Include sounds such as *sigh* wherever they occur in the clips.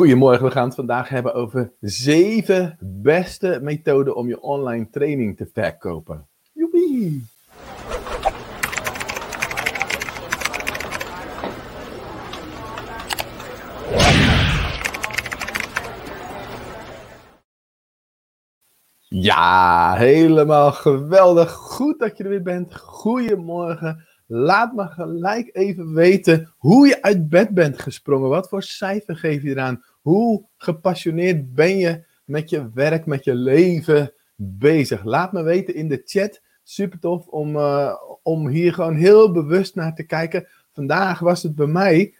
Goedemorgen, we gaan het vandaag hebben over zeven beste methoden om je online training te verkopen. Joepie! Ja, helemaal geweldig. Goed dat je er weer bent. Goedemorgen. Laat me gelijk even weten hoe je uit bed bent gesprongen. Wat voor cijfer geef je eraan? Hoe gepassioneerd ben je met je werk, met je leven bezig? Laat me weten in de chat. Super tof om, uh, om hier gewoon heel bewust naar te kijken. Vandaag was het bij mij.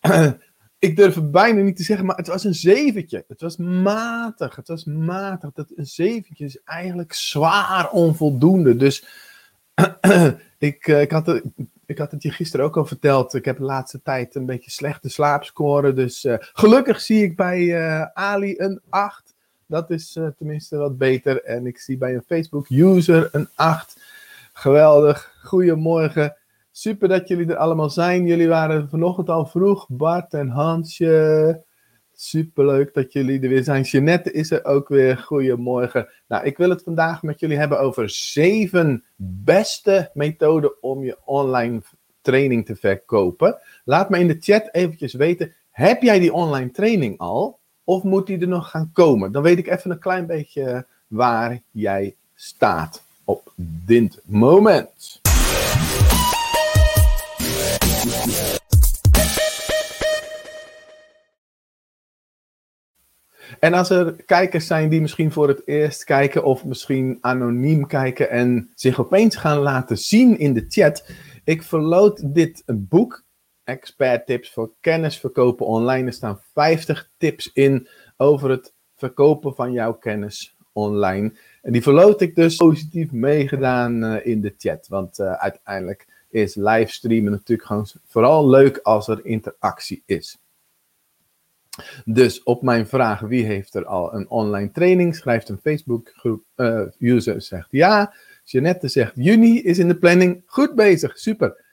*clears throat* ik durf het bijna niet te zeggen, maar het was een zeventje. Het was matig. Het was matig. Dat een zeventje is eigenlijk zwaar onvoldoende. Dus *clears throat* ik, uh, ik, had ik had het je gisteren ook al verteld. Ik heb de laatste tijd een beetje slechte slaapscoren. Dus uh, gelukkig zie ik bij uh, Ali een 8. Dat is tenminste wat beter. En ik zie bij een Facebook-user een 8. Geweldig. Goedemorgen. Super dat jullie er allemaal zijn. Jullie waren vanochtend al vroeg. Bart en Hansje. Superleuk dat jullie er weer zijn. Jeanette is er ook weer. Goedemorgen. Nou, ik wil het vandaag met jullie hebben over zeven beste methoden om je online training te verkopen. Laat me in de chat eventjes weten, heb jij die online training al? Of moet die er nog gaan komen? Dan weet ik even een klein beetje waar jij staat op dit moment. En als er kijkers zijn die misschien voor het eerst kijken of misschien anoniem kijken en zich opeens gaan laten zien in de chat. Ik verloot dit boek, Expert Tips voor Kennis Verkopen Online. Er staan 50 tips in over het verkopen van jouw kennis online. En die verloot ik dus positief meegedaan uh, in de chat. Want uh, uiteindelijk is livestreamen natuurlijk gewoon vooral leuk als er interactie is. Dus op mijn vraag wie heeft er al een online training, schrijft een Facebook uh, user zegt ja. Jeannette zegt juni is in de planning. Goed bezig, super.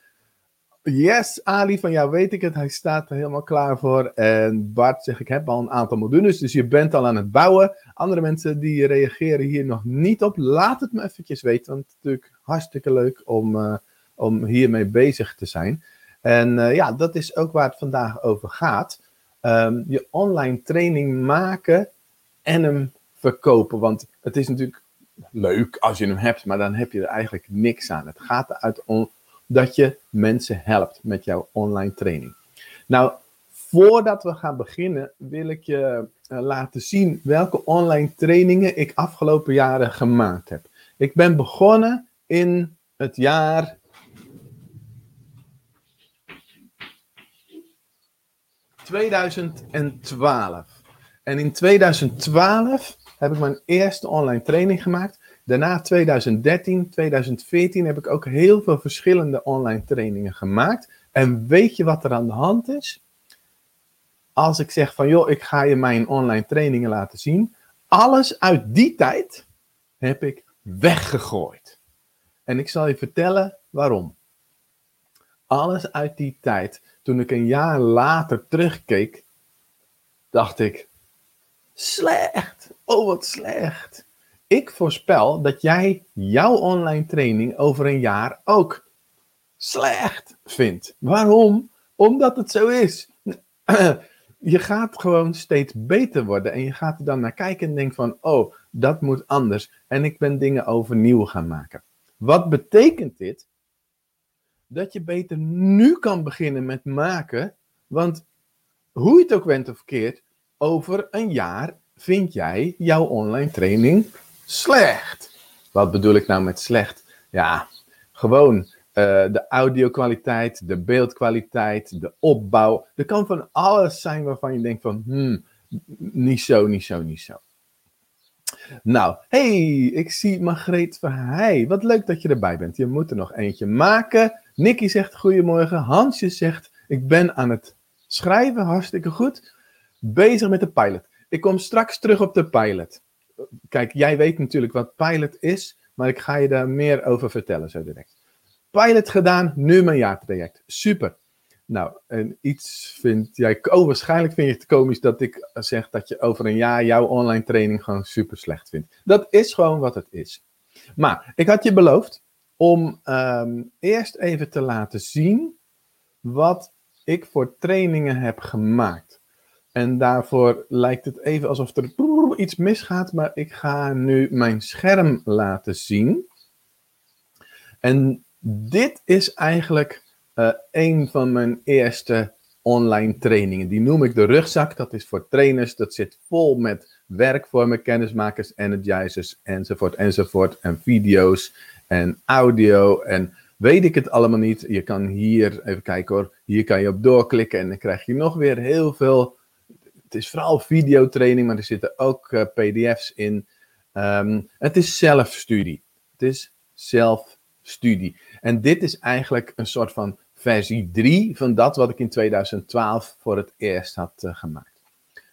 Yes, Ali, van jou weet ik het. Hij staat er helemaal klaar voor. En Bart zegt, ik heb al een aantal modules, dus je bent al aan het bouwen. Andere mensen die reageren hier nog niet op, laat het me eventjes weten. Want het is natuurlijk hartstikke leuk om, uh, om hiermee bezig te zijn. En uh, ja, dat is ook waar het vandaag over gaat um, je online training maken en hem verkopen. Want het is natuurlijk leuk als je hem hebt, maar dan heb je er eigenlijk niks aan. Het gaat eruit om dat je mensen helpt met jouw online training. Nou, voordat we gaan beginnen, wil ik je uh, laten zien welke online trainingen ik afgelopen jaren gemaakt heb. Ik ben begonnen in het jaar 2012. En in 2012 heb ik mijn eerste online training gemaakt. Daarna 2013, 2014 heb ik ook heel veel verschillende online trainingen gemaakt. En weet je wat er aan de hand is? Als ik zeg van joh, ik ga je mijn online trainingen laten zien. Alles uit die tijd heb ik weggegooid. En ik zal je vertellen waarom. Alles uit die tijd toen ik een jaar later terugkeek, dacht ik: slecht. Oh, wat slecht. Ik voorspel dat jij jouw online training over een jaar ook slecht vindt. Waarom? Omdat het zo is. *clears throat* Je gaat gewoon steeds beter worden en je gaat er dan naar kijken en denkt van, oh, dat moet anders. En ik ben dingen overnieuw gaan maken. Wat betekent dit? Dat je beter nu kan beginnen met maken. Want hoe je het ook went of verkeerd, over een jaar vind jij jouw online training slecht. Wat bedoel ik nou met slecht? Ja, gewoon uh, de audio-kwaliteit, de beeldkwaliteit, de opbouw. Er kan van alles zijn waarvan je denkt van, hmm, niet zo, niet zo, niet zo. Nou, hey, ik zie Margreet Verheij. Wat leuk dat je erbij bent. Je moet er nog eentje maken. Nicky zegt goedemorgen. Hansje zegt, ik ben aan het schrijven, hartstikke goed. Bezig met de pilot. Ik kom straks terug op de pilot. Kijk, jij weet natuurlijk wat pilot is, maar ik ga je daar meer over vertellen zo direct. Pilot gedaan, nu mijn jaartraject. Super. Nou, en iets vind jij, oh, waarschijnlijk vind je het komisch dat ik zeg dat je over een jaar jouw online training gewoon super slecht vindt. Dat is gewoon wat het is. Maar ik had je beloofd om ehm, eerst even te laten zien wat ik voor trainingen heb gemaakt. En daarvoor lijkt het even alsof er iets misgaat, maar ik ga nu mijn scherm laten zien. En dit is eigenlijk uh, een van mijn eerste online trainingen. Die noem ik de rugzak. Dat is voor trainers. Dat zit vol met werkvormen, kennismakers, energizers, enzovoort, enzovoort. En video's en audio en weet ik het allemaal niet. Je kan hier, even kijken hoor, hier kan je op doorklikken en dan krijg je nog weer heel veel. Het is vooral videotraining, maar er zitten ook uh, pdf's in. Um, het is zelfstudie. Het is zelfstudie. En dit is eigenlijk een soort van versie 3 van dat wat ik in 2012 voor het eerst had uh, gemaakt.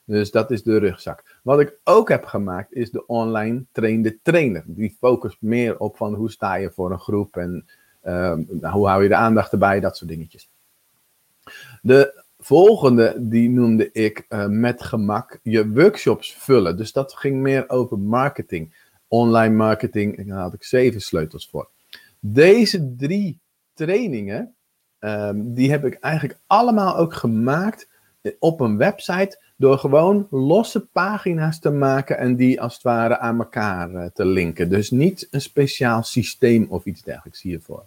Dus dat is de rugzak. Wat ik ook heb gemaakt is de online trainde trainer. Die focust meer op van hoe sta je voor een groep en uh, hoe hou je de aandacht erbij, dat soort dingetjes. De volgende, die noemde ik uh, met gemak je workshops vullen. Dus dat ging meer over marketing, online marketing. En daar had ik zeven sleutels voor. Deze drie trainingen, um, die heb ik eigenlijk allemaal ook gemaakt op een website door gewoon losse pagina's te maken en die als het ware aan elkaar uh, te linken. Dus niet een speciaal systeem of iets dergelijks hiervoor.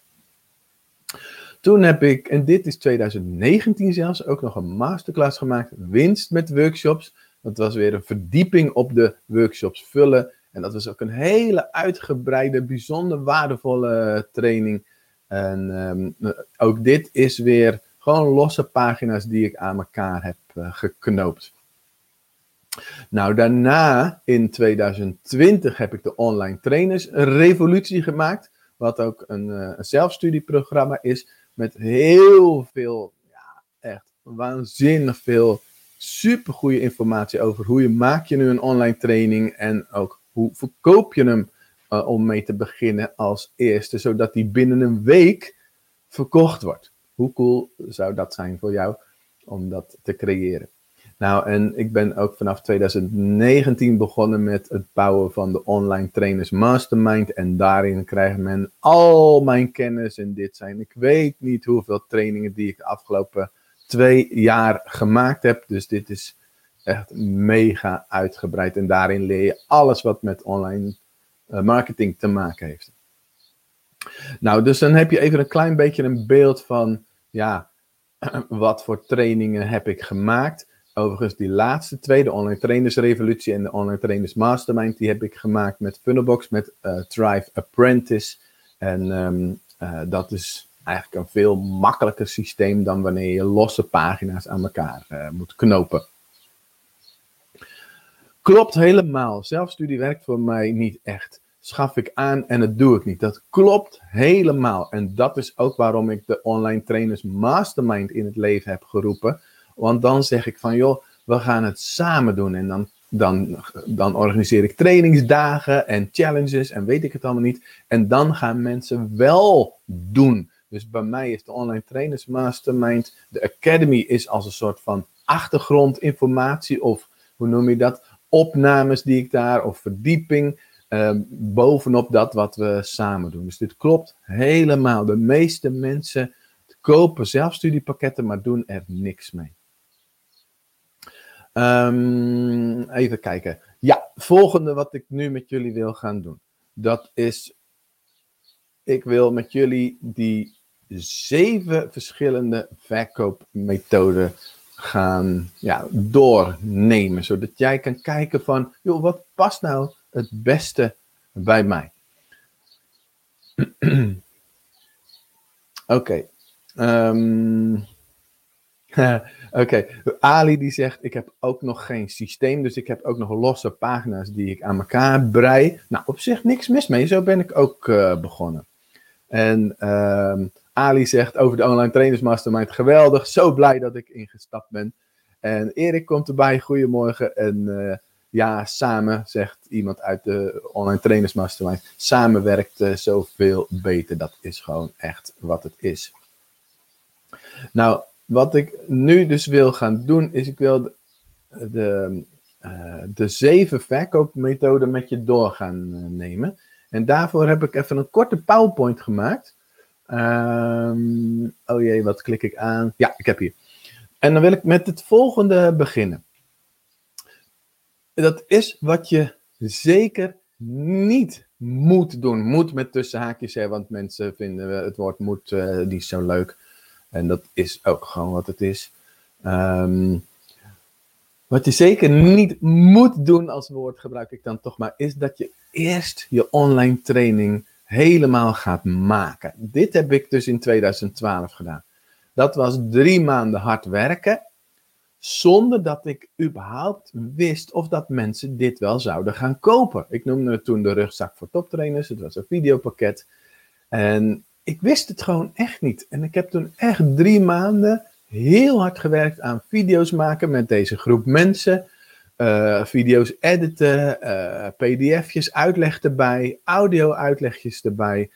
Toen heb ik, en dit is 2019 zelfs, ook nog een masterclass gemaakt. Winst met workshops. Dat was weer een verdieping op de workshops vullen. En dat was ook een hele uitgebreide, bijzonder waardevolle training. En um, ook dit is weer gewoon losse pagina's die ik aan elkaar heb uh, geknoopt. Nou, daarna in 2020 heb ik de Online Trainers Revolutie gemaakt. Wat ook een, uh, een zelfstudieprogramma is. Met heel veel, ja, echt waanzinnig veel supergoeie informatie over hoe je maak je nu een online training. En ook hoe verkoop je hem uh, om mee te beginnen als eerste. Zodat die binnen een week verkocht wordt. Hoe cool zou dat zijn voor jou om dat te creëren? Nou, en ik ben ook vanaf 2019 begonnen met het bouwen van de online trainers mastermind. En daarin krijgt men al mijn kennis. En dit zijn, ik weet niet hoeveel trainingen die ik de afgelopen twee jaar gemaakt heb. Dus dit is echt mega uitgebreid. En daarin leer je alles wat met online uh, marketing te maken heeft. Nou, dus dan heb je even een klein beetje een beeld van, ja, *clears throat* wat voor trainingen heb ik gemaakt. Overigens, die laatste twee, de Online Trainers Revolutie en de Online Trainers Mastermind, die heb ik gemaakt met Funnelbox, met uh, Thrive Apprentice. En um, uh, dat is eigenlijk een veel makkelijker systeem dan wanneer je losse pagina's aan elkaar uh, moet knopen. Klopt helemaal. Zelfstudie werkt voor mij niet echt. Schaf ik aan en dat doe ik niet. Dat klopt helemaal. En dat is ook waarom ik de Online Trainers Mastermind in het leven heb geroepen want dan zeg ik van, joh, we gaan het samen doen. En dan, dan, dan organiseer ik trainingsdagen en challenges en weet ik het allemaal niet. En dan gaan mensen wel doen. Dus bij mij is de Online Trainers Mastermind, de Academy is als een soort van achtergrondinformatie of hoe noem je dat? Opnames die ik daar, of verdieping, uh, bovenop dat wat we samen doen. Dus dit klopt helemaal. De meeste mensen kopen zelfstudiepakketten, maar doen er niks mee. Um, even kijken. Ja, volgende wat ik nu met jullie wil gaan doen. Dat is, ik wil met jullie die zeven verschillende verkoopmethoden gaan ja, doornemen. Zodat jij kan kijken van, joh, wat past nou het beste bij mij? *clears throat* Oké. Um, *laughs* Oké, Ali die zegt, ik heb ook nog geen systeem, dus ik heb ook nog losse pagina's die ik aan elkaar brei. Nou, op zich niks mis mee, zo ben ik ook uh, begonnen. En uh, Ali zegt over de Online Trainers Mastermind, geweldig, zo blij dat ik ingestapt ben. En Erik komt erbij, goedemorgen. En uh, ja, samen, zegt iemand uit de Online Trainers Mastermind, samen werkt uh, zoveel beter. Dat is gewoon echt wat het is. Nou, wat ik nu dus wil gaan doen, is ik wil de, de, uh, de zeven verkoopmethoden met je door gaan uh, nemen. En daarvoor heb ik even een korte PowerPoint gemaakt. Um, oh jee, wat klik ik aan? Ja, ik heb hier. En dan wil ik met het volgende beginnen. Dat is wat je zeker niet moet doen. Moet met tussenhaakjes, hè, want mensen vinden het woord moet uh, niet zo leuk. En dat is ook gewoon wat het is. Um, wat je zeker niet moet doen als woord, gebruik ik dan toch maar, is dat je eerst je online training helemaal gaat maken. Dit heb ik dus in 2012 gedaan. Dat was drie maanden hard werken, zonder dat ik überhaupt wist of dat mensen dit wel zouden gaan kopen. Ik noemde het toen de rugzak voor toptrainers, het was een videopakket. En ik wist het gewoon echt niet. En ik heb toen echt drie maanden heel hard gewerkt aan video's maken met deze groep mensen. Uh, video's editen, uh, pdf'jes, uitleg erbij, audio-uitlegjes erbij.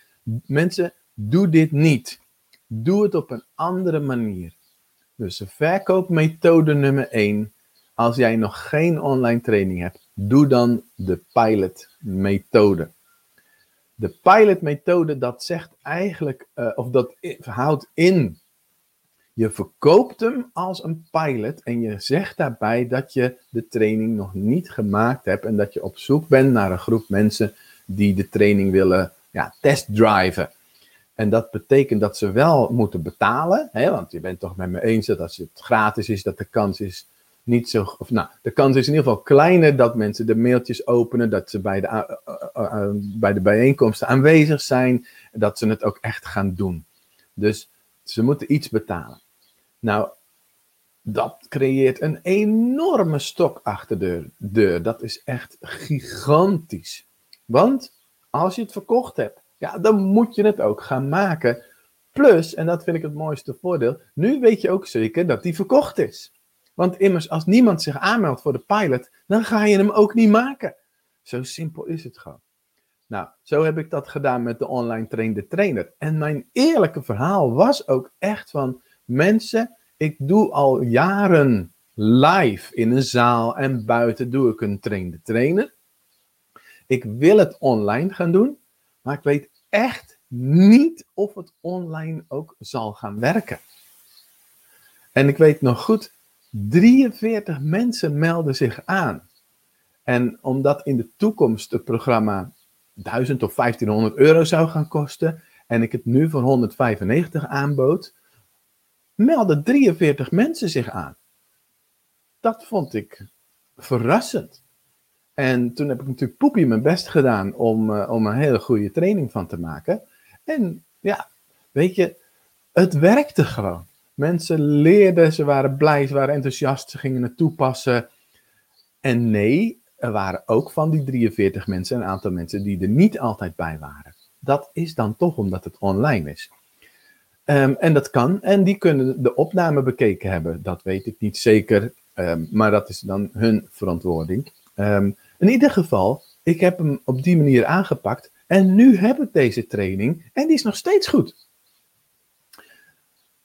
Mensen, doe dit niet. Doe het op een andere manier. Dus de verkoopmethode nummer 1. Als jij nog geen online training hebt, doe dan de pilot-methode. De pilot-methode, dat zegt eigenlijk, uh, of dat houdt in je verkoopt hem als een pilot en je zegt daarbij dat je de training nog niet gemaakt hebt en dat je op zoek bent naar een groep mensen die de training willen ja, testdriven. En dat betekent dat ze wel moeten betalen, hè, want je bent toch met me eens dat als het gratis is, dat de kans is niet zo. Of, nou, de kans is in ieder geval kleiner dat mensen de mailtjes openen, dat ze bij de, bij de bijeenkomsten aanwezig zijn, dat ze het ook echt gaan doen. Dus ze moeten iets betalen. Nou, dat creëert een enorme stok achter de deur. Dat is echt gigantisch. Want als je het verkocht hebt, ja, dan moet je het ook gaan maken. Plus, en dat vind ik het mooiste voordeel, nu weet je ook zeker dat die verkocht is. Want immers, als niemand zich aanmeldt voor de pilot, dan ga je hem ook niet maken. Zo simpel is het gewoon. Nou, zo heb ik dat gedaan met de online train de trainer. En mijn eerlijke verhaal was ook echt van mensen, ik doe al jaren live in een zaal en buiten doe ik een train de trainer. Ik wil het online gaan doen, maar ik weet echt niet of het online ook zal gaan werken. En ik weet nog goed, 43 mensen melden zich aan. En omdat in de toekomst het programma 1000 of 1500 euro zou gaan kosten en ik het nu voor 195 aanbood, melden 43 mensen zich aan. Dat vond ik verrassend. En toen heb ik natuurlijk poepie mijn best gedaan om, uh, om een hele goede training van te maken. En ja, weet je, het werkte gewoon. Mensen leerden, ze waren blij, ze waren enthousiast, ze gingen het toepassen. En nee, er waren ook van die 43 mensen een aantal mensen die er niet altijd bij waren. Dat is dan toch omdat het online is. Um, en dat kan. En die kunnen de opname bekeken hebben. Dat weet ik niet zeker. Um, maar dat is dan hun verantwoording. Um, in ieder geval, ik heb hem op die manier aangepakt. En nu heb ik deze training. En die is nog steeds goed.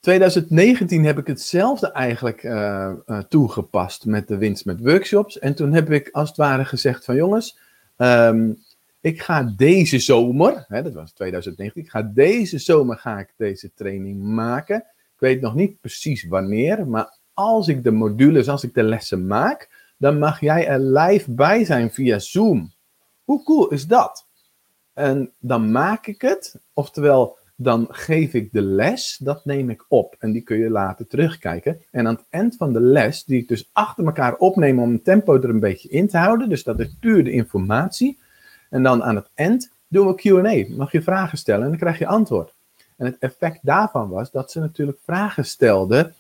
2019 heb ik hetzelfde eigenlijk uh, uh, toegepast met de winst met workshops. En toen heb ik als het ware gezegd van jongens, um, ik ga deze zomer, hè, dat was 2019, ik ga deze zomer ga ik deze training maken. Ik weet nog niet precies wanneer, maar als ik de modules, als ik de lessen maak, dan mag jij er live bij zijn via Zoom. Hoe cool is dat? En dan maak ik het, oftewel dan geef ik de les, dat neem ik op en die kun je later terugkijken. En aan het eind van de les, die ik dus achter elkaar opneem om het tempo er een beetje in te houden, dus dat is puur de informatie, en dan aan het eind doen we Q&A. Mag je vragen stellen en dan krijg je antwoord. En het effect daarvan was dat ze natuurlijk vragen stelden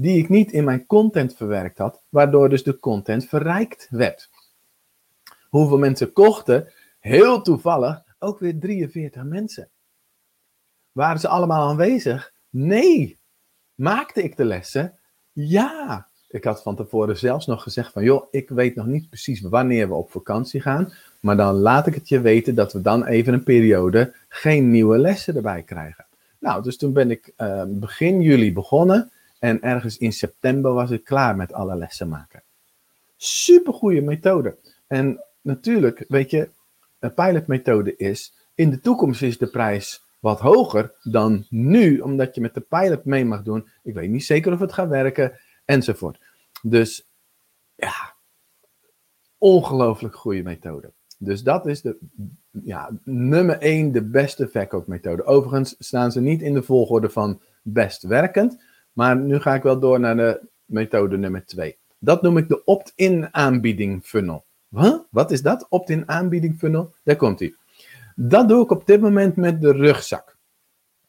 die ik niet in mijn content verwerkt had, waardoor dus de content verrijkt werd. Hoeveel mensen kochten? Heel toevallig ook weer 43 mensen. Waren ze allemaal aanwezig? Nee. Maakte ik de lessen? Ja. Ik had van tevoren zelfs nog gezegd van, joh, ik weet nog niet precies wanneer we op vakantie gaan, maar dan laat ik het je weten dat we dan even een periode geen nieuwe lessen erbij krijgen. Nou, dus toen ben ik uh, begin juli begonnen En ergens in september was ik klaar met alle lessen maken. Super goede methode. En natuurlijk, weet je, een pilotmethode is, in de toekomst is de prijs wat hoger dan nu, omdat je met de pilot mee mag doen. Ik weet niet zeker of het gaat werken, enzovoort. Dus ja, ongelooflijk goede methode. Dus dat is de ja, nummer 1, de beste verkoopmethode. Overigens staan ze niet in de volgorde van best werkend, maar nu ga ik wel door naar de methode nummer 2. Dat noem ik de opt-in aanbieding funnel. Wat is dat? Opt-in aanbieding funnel? Daar komt hij. Dat doe ik op dit moment met de rugzak.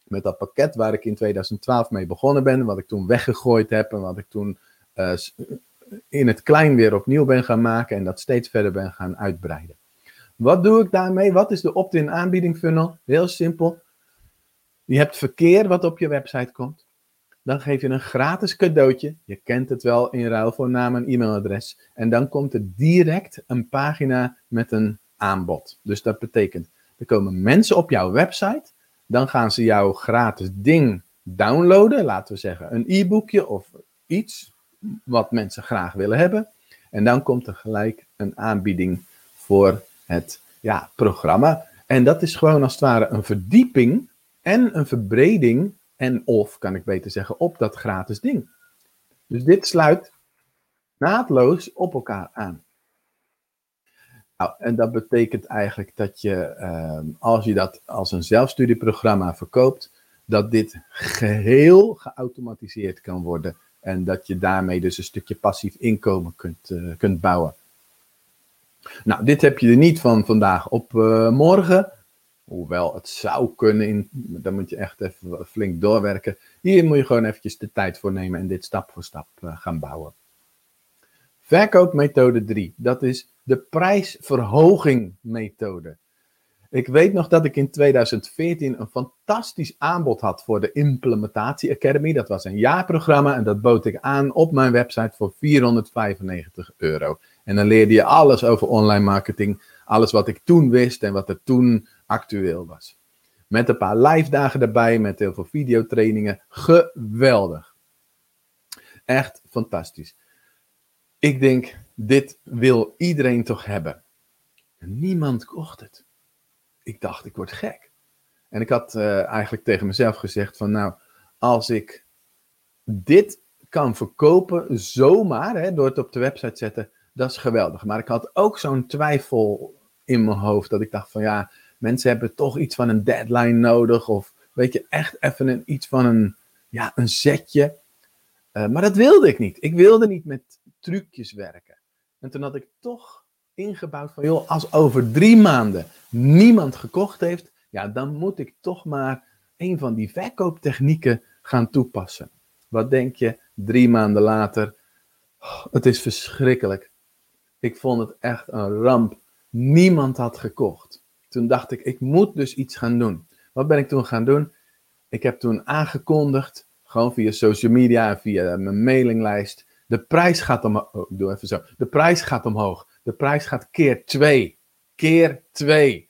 Met dat pakket waar ik in 2012 mee begonnen ben, wat ik toen weggegooid heb en wat ik toen uh, in het klein weer opnieuw ben gaan maken en dat steeds verder ben gaan uitbreiden. Wat doe ik daarmee? Wat is de opt-in aanbieding funnel? Heel simpel. Je hebt verkeer wat op je website komt. Dan geef je een gratis cadeautje. Je kent het wel in ruil voor naam en e-mailadres. En dan komt er direct een pagina met een aanbod. Dus dat betekent, er komen mensen op jouw website. Dan gaan ze jouw gratis ding downloaden. Laten we zeggen een e-boekje of iets wat mensen graag willen hebben. En dan komt er gelijk een aanbieding voor het ja, programma. En dat is gewoon als het ware een verdieping en een verbreding en of, kan ik beter zeggen, op dat gratis ding. Dus dit sluit naadloos op elkaar aan. Nou, en dat betekent eigenlijk dat je, ehm, als je dat als een zelfstudieprogramma verkoopt, dat dit geheel geautomatiseerd kan worden. En dat je daarmee dus een stukje passief inkomen kunt, uh, kunt bouwen. Nou, dit heb je er niet van vandaag op uh, morgen. Hoewel het zou kunnen, in, dan moet je echt even flink doorwerken. Hier moet je gewoon eventjes de tijd voor nemen en dit stap voor stap uh, gaan bouwen. Verkoopmethode 3, dat is de prijsverhoging methode. Ik weet nog dat ik in 2014 een fantastisch aanbod had voor de Implementatie Academy. Dat was een jaarprogramma en dat bood ik aan op mijn website voor 495 euro. En dan leerde je alles over online marketing, alles wat ik toen wist en wat er toen actueel was. Met een paar live dagen erbij, met heel veel videotrainingen. Geweldig. Echt fantastisch. Ik denk, dit wil iedereen toch hebben. Niemand kocht het. Ik dacht, ik word gek. En ik had uh, eigenlijk tegen mezelf gezegd van, nou, als ik dit kan verkopen zomaar, hè, door het op de website te zetten, dat is geweldig. Maar ik had ook zo'n twijfel in mijn hoofd, dat ik dacht van, ja, mensen hebben toch iets van een deadline nodig, of weet je, echt even een, iets van een, ja, een zetje. Uh, maar dat wilde ik niet. Ik wilde niet met trucjes werken. En toen had ik toch ingebouwd van, joh, als over drie maanden niemand gekocht heeft, ja, dan moet ik toch maar een van die verkooptechnieken gaan toepassen. Wat denk je, drie maanden later? Oh, het is verschrikkelijk. Ik vond het echt een ramp. Niemand had gekocht. Toen dacht ik, ik moet dus iets gaan doen. Wat ben ik toen gaan doen? Ik heb toen aangekondigd, gewoon via social media via mijn mailinglijst, de prijs gaat omhoog. Oh, doe even zo. De prijs gaat omhoog. De prijs gaat keer 2. Keer 2.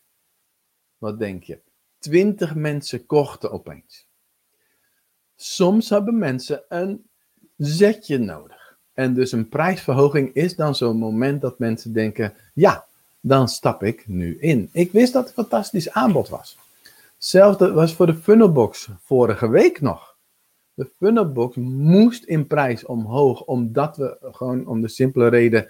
Wat denk je? 20 mensen kochten opeens. Soms hebben mensen een zetje nodig. En dus een prijsverhoging is dan zo'n moment dat mensen denken: ja, dan stap ik nu in. Ik wist dat het een fantastisch aanbod was. Hetzelfde was voor de funnelbox vorige week nog. De funnelbox moest in prijs omhoog, omdat we gewoon om de simpele reden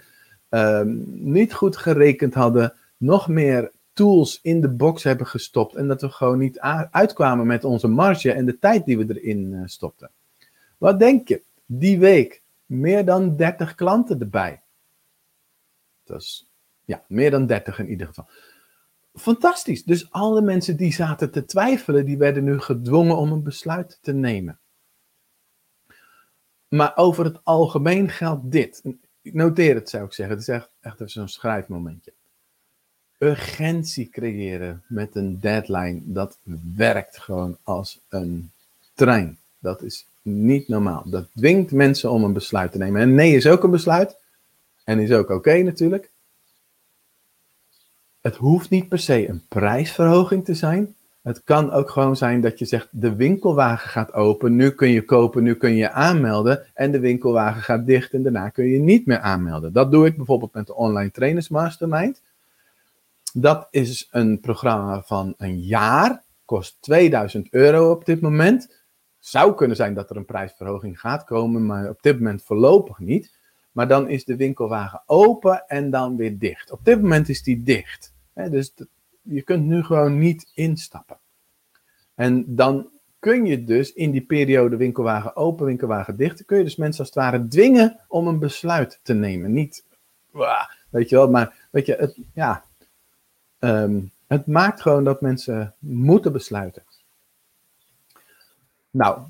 uh, niet goed gerekend hadden, nog meer tools in de box hebben gestopt en dat we gewoon niet uitkwamen met onze marge en de tijd die we erin uh, stopten. Wat denk je? Die week meer dan 30 klanten erbij. Dat is ja, meer dan 30 in ieder geval. Fantastisch. Dus alle mensen die zaten te twijfelen, die werden nu gedwongen om een besluit te nemen. Maar over het algemeen geldt dit. Noteer het, zou ik zeggen. Het is echt, echt zo'n schrijfmomentje. Urgentie creëren met een deadline, dat werkt gewoon als een trein. Dat is niet normaal. Dat dwingt mensen om een besluit te nemen. En nee is ook een besluit. En is ook oké natuurlijk. Het hoeft niet per se een prijsverhoging te zijn. Het kan ook gewoon zijn dat je zegt, de winkelwagen gaat open, nu kun je kopen, nu kun je aanmelden en de winkelwagen gaat dicht en daarna kun je niet meer aanmelden. Dat doe ik bijvoorbeeld met de Online Trainers Mastermind. Dat is een programma van een jaar, kost 2000 euro op dit moment. Zou kunnen zijn dat er een prijsverhoging gaat komen, maar op dit moment voorlopig niet. Maar dan is de winkelwagen open en dan weer dicht. Op dit moment is die dicht. Dus je kunt nu gewoon niet instappen. En dan kun je dus in die periode winkelwagen open, winkelwagen dicht, kun je dus mensen als het ware dwingen om een besluit te nemen. Niet, weet je wel, maar weet je, het, ja, ehm, het maakt gewoon dat mensen moeten besluiten. Nou,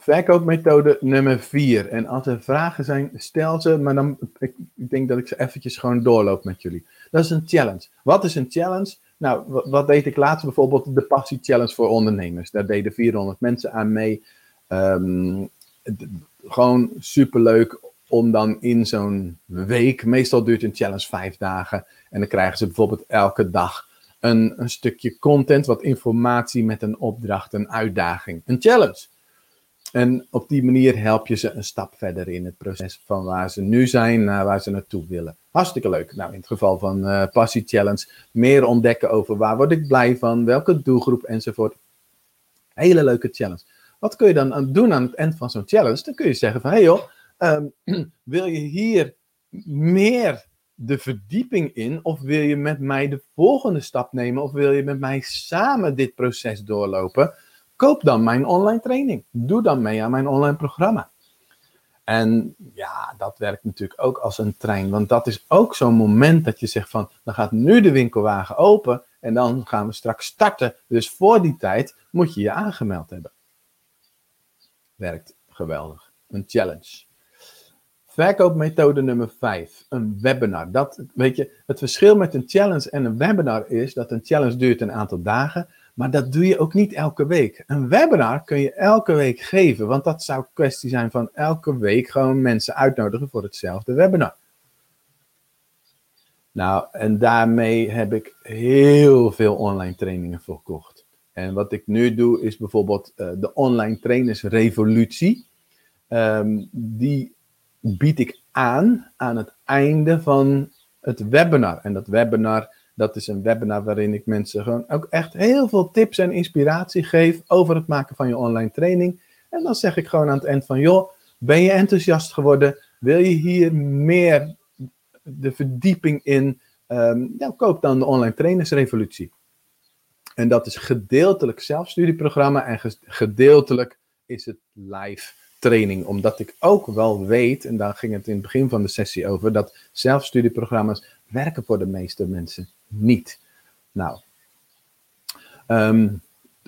verkoopmethode nummer vier. En als er vragen zijn, stel ze, maar dan, ik, ik denk dat ik ze eventjes gewoon doorloop met jullie. Dat is een challenge. Wat is een challenge? Nou, wat, deed ik laatst bijvoorbeeld? De Passie Challenge voor ondernemers. Daar deden 400 mensen aan mee. Um, gewoon superleuk om dan in zo'n week, meestal duurt een challenge vijf dagen, en dan krijgen ze bijvoorbeeld elke dag een, een stukje content, wat informatie met een opdracht, een uitdaging, een challenge. En op die manier help je ze een stap verder in het proces van waar ze nu zijn naar waar ze naartoe willen. Hartstikke leuk. Nou, in het geval van uh, Passie Challenge, meer ontdekken over waar word ik blij van, welke doelgroep enzovoort. Hele leuke challenge. Wat kun je dan doen aan het eind van zo'n challenge? Dan kun je zeggen van, hé hey joh, ehm, *clears throat* wil je hier meer de verdieping in? Of wil je met mij de volgende stap nemen? Of wil je met mij samen dit proces doorlopen? Koop dan mijn online training. Doe dan mee aan mijn online programma. En ja, dat werkt natuurlijk ook als een trein. Want dat is ook zo'n moment dat je zegt van, dan gaat nu de winkelwagen open en dan gaan we straks starten. Dus voor die tijd moet je je aangemeld hebben. Werkt geweldig. Een challenge. Verkoopmethode nummer 5, een webinar. Dat, weet je, het verschil met een challenge en een webinar is dat een challenge duurt een aantal dagen, maar dat doe je ook niet elke week. Een webinar kun je elke week geven, want dat zou kwestie zijn van elke week gewoon mensen uitnodigen voor hetzelfde webinar. Nou, en daarmee heb ik heel veel online trainingen verkocht. En wat ik nu doe is bijvoorbeeld uh, de online trainers revolutie. Um, die bied ik aan aan het einde van het webinar. En dat webinar dat is een webinar waarin ik mensen gewoon ook echt heel veel tips en inspiratie geef over het maken van je online training. En dan zeg ik gewoon aan het eind van, joh, ben je enthousiast geworden? Wil je hier meer de verdieping in? Um, koop dan de online trainersrevolutie. En dat is gedeeltelijk zelfstudieprogramma en gedeeltelijk is het live training. Omdat ik ook wel weet, en daar ging het in het begin van de sessie over, dat zelfstudieprogramma's werken voor de meeste mensen niet. Nou, ehm,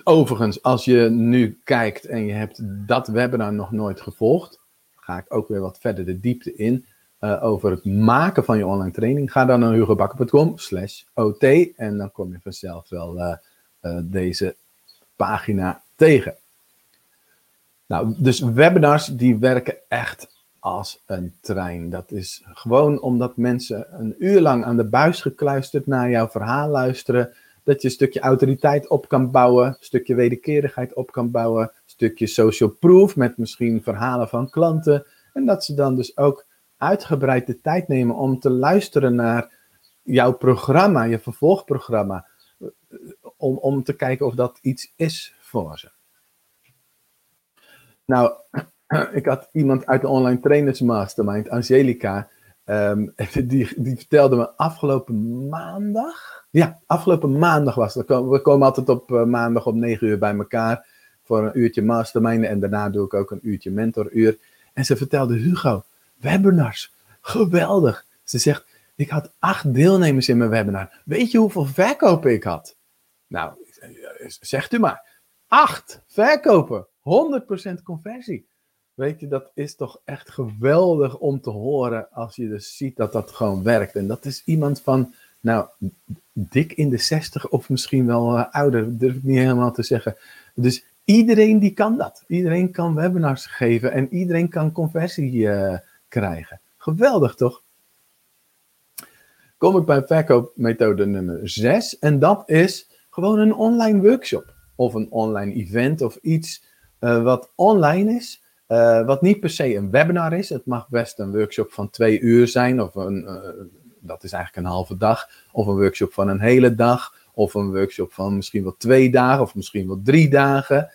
overigens, als je nu kijkt en je hebt dat webinar nog nooit gevolgd, ga ik ook weer wat verder de diepte in uh, over het maken van je online training. Ga dan naar hugobakker.com slash ot en dan kom je vanzelf wel uh, uh, deze pagina tegen. Nou, dus webinars die werken echt als een trein. Dat is gewoon omdat mensen een uur lang aan de buis gekluisterd naar jouw verhaal luisteren. Dat je een stukje autoriteit op kan bouwen, een stukje wederkerigheid op kan bouwen, een stukje social proof met misschien verhalen van klanten. En dat ze dan dus ook uitgebreid de tijd nemen om te luisteren naar jouw programma, je vervolgprogramma. Om, om te kijken of dat iets is voor ze. Nou, *clears throat* ik had iemand uit de online trainers mastermind, Angelica, um, *laughs* die, die vertelde me afgelopen maandag. Ja, afgelopen maandag was het. We komen altijd op uh, maandag om 9 uur bij elkaar voor een uurtje mastermind en daarna doe ik ook een uurtje mentoruur. En ze vertelde Hugo, webinars, geweldig. Ze zegt, ik had acht deelnemers in mijn webinar. Weet je hoeveel verkopen ik had? Nou, zegt u maar. Acht verkopen, 100% conversie. Weet je, dat is toch echt geweldig om te horen als je dus ziet dat dat gewoon werkt. En dat is iemand van, nou, dik in de 60 of misschien wel uh, ouder, durf ik niet helemaal te zeggen. Dus iedereen die kan dat. Iedereen kan webinars geven en iedereen kan conversie uh, krijgen. Geweldig toch? Kom ik bij verkoopmethode nummer 6 en dat is gewoon een online workshop of een online event of iets uh, wat online is. Uh, wat niet per se een webinar is. Het mag best een workshop van twee uur zijn. Of een, uh, dat is eigenlijk een halve dag. Of een workshop van een hele dag. Of een workshop van misschien wel twee dagen. Of misschien wel drie dagen.